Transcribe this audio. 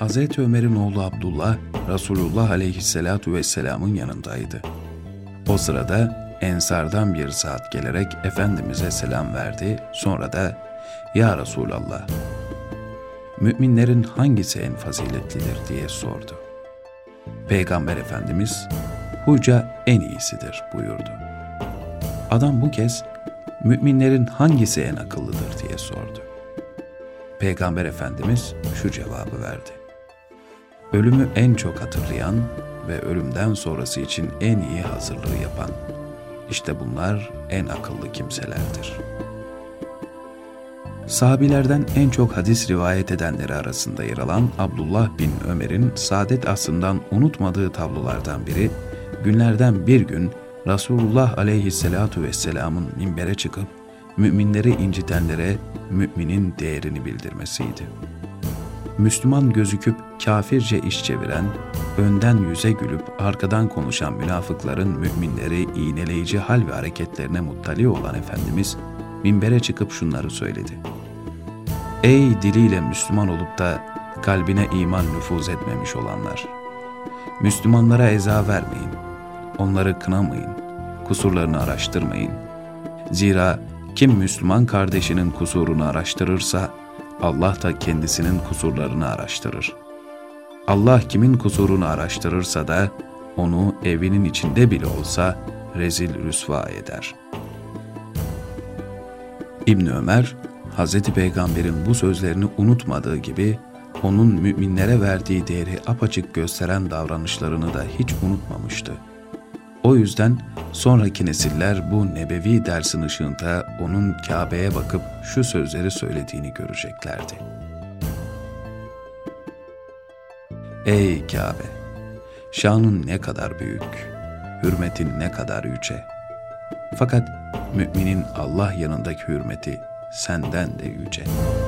Hz. Ömer'in oğlu Abdullah, Resulullah aleyhissalatu vesselamın yanındaydı. O sırada Ensardan bir saat gelerek Efendimiz'e selam verdi, sonra da ''Ya Resulallah, müminlerin hangisi en faziletlidir?'' diye sordu. Peygamber Efendimiz, ''Huca en iyisidir.'' buyurdu. Adam bu kez, müminlerin hangisi en akıllıdır diye sordu. Peygamber Efendimiz şu cevabı verdi. Ölümü en çok hatırlayan ve ölümden sonrası için en iyi hazırlığı yapan. İşte bunlar en akıllı kimselerdir. Sahabilerden en çok hadis rivayet edenleri arasında yer alan Abdullah bin Ömer'in saadet aslından unutmadığı tablolardan biri, günlerden bir gün Resulullah aleyhissalatu vesselamın minbere çıkıp müminleri incitenlere müminin değerini bildirmesiydi. Müslüman gözüküp kafirce iş çeviren, önden yüze gülüp arkadan konuşan münafıkların müminleri iğneleyici hal ve hareketlerine muttali olan Efendimiz, minbere çıkıp şunları söyledi. Ey diliyle Müslüman olup da kalbine iman nüfuz etmemiş olanlar! Müslümanlara eza vermeyin, onları kınamayın, kusurlarını araştırmayın. Zira kim Müslüman kardeşinin kusurunu araştırırsa, Allah da kendisinin kusurlarını araştırır. Allah kimin kusurunu araştırırsa da, onu evinin içinde bile olsa rezil rüsva eder. İbn Ömer, Hz. Peygamber'in bu sözlerini unutmadığı gibi, onun müminlere verdiği değeri apaçık gösteren davranışlarını da hiç unutmamıştı. O yüzden sonraki nesiller bu nebevi dersin ışığında onun Kabe'ye bakıp şu sözleri söylediğini göreceklerdi. Ey Kabe! Şanın ne kadar büyük, hürmetin ne kadar yüce. Fakat müminin Allah yanındaki hürmeti senden de yüce.''